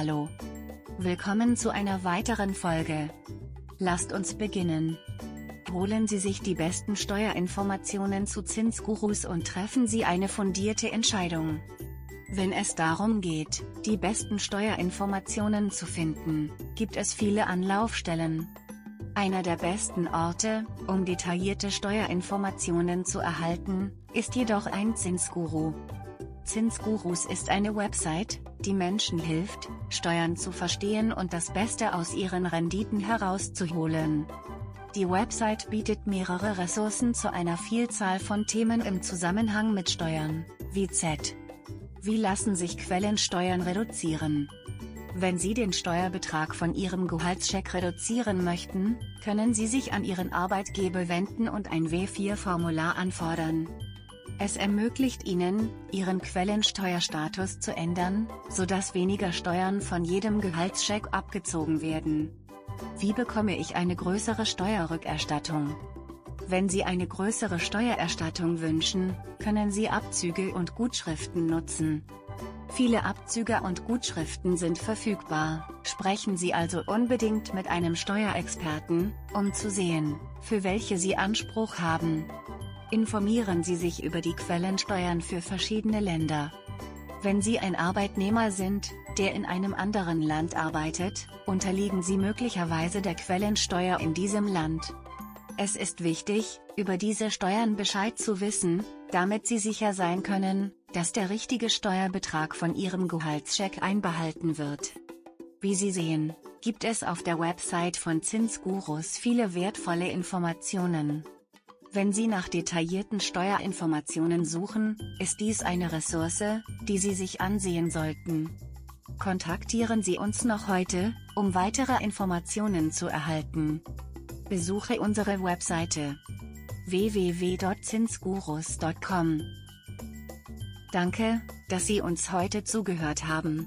Hallo. Willkommen zu einer weiteren Folge. Lasst uns beginnen. Holen Sie sich die besten Steuerinformationen zu Zinsgurus und treffen Sie eine fundierte Entscheidung. Wenn es darum geht, die besten Steuerinformationen zu finden, gibt es viele Anlaufstellen. Einer der besten Orte, um detaillierte Steuerinformationen zu erhalten, ist jedoch ein Zinsguru. Zinsgurus ist eine Website, die Menschen hilft, Steuern zu verstehen und das Beste aus ihren Renditen herauszuholen. Die Website bietet mehrere Ressourcen zu einer Vielzahl von Themen im Zusammenhang mit Steuern, wie Z. Wie lassen sich Quellensteuern reduzieren? Wenn Sie den Steuerbetrag von Ihrem Gehaltscheck reduzieren möchten, können Sie sich an Ihren Arbeitgeber wenden und ein W4-Formular anfordern. Es ermöglicht Ihnen, Ihren Quellensteuerstatus zu ändern, sodass weniger Steuern von jedem Gehaltscheck abgezogen werden. Wie bekomme ich eine größere Steuerrückerstattung? Wenn Sie eine größere Steuererstattung wünschen, können Sie Abzüge und Gutschriften nutzen. Viele Abzüge und Gutschriften sind verfügbar, sprechen Sie also unbedingt mit einem Steuerexperten, um zu sehen, für welche Sie Anspruch haben. Informieren Sie sich über die Quellensteuern für verschiedene Länder. Wenn Sie ein Arbeitnehmer sind, der in einem anderen Land arbeitet, unterliegen Sie möglicherweise der Quellensteuer in diesem Land. Es ist wichtig, über diese Steuern Bescheid zu wissen, damit Sie sicher sein können, dass der richtige Steuerbetrag von Ihrem Gehaltscheck einbehalten wird. Wie Sie sehen, gibt es auf der Website von Zinsgurus viele wertvolle Informationen. Wenn Sie nach detaillierten Steuerinformationen suchen, ist dies eine Ressource, die Sie sich ansehen sollten. Kontaktieren Sie uns noch heute, um weitere Informationen zu erhalten. Besuche unsere Webseite www.zinsgurus.com. Danke, dass Sie uns heute zugehört haben.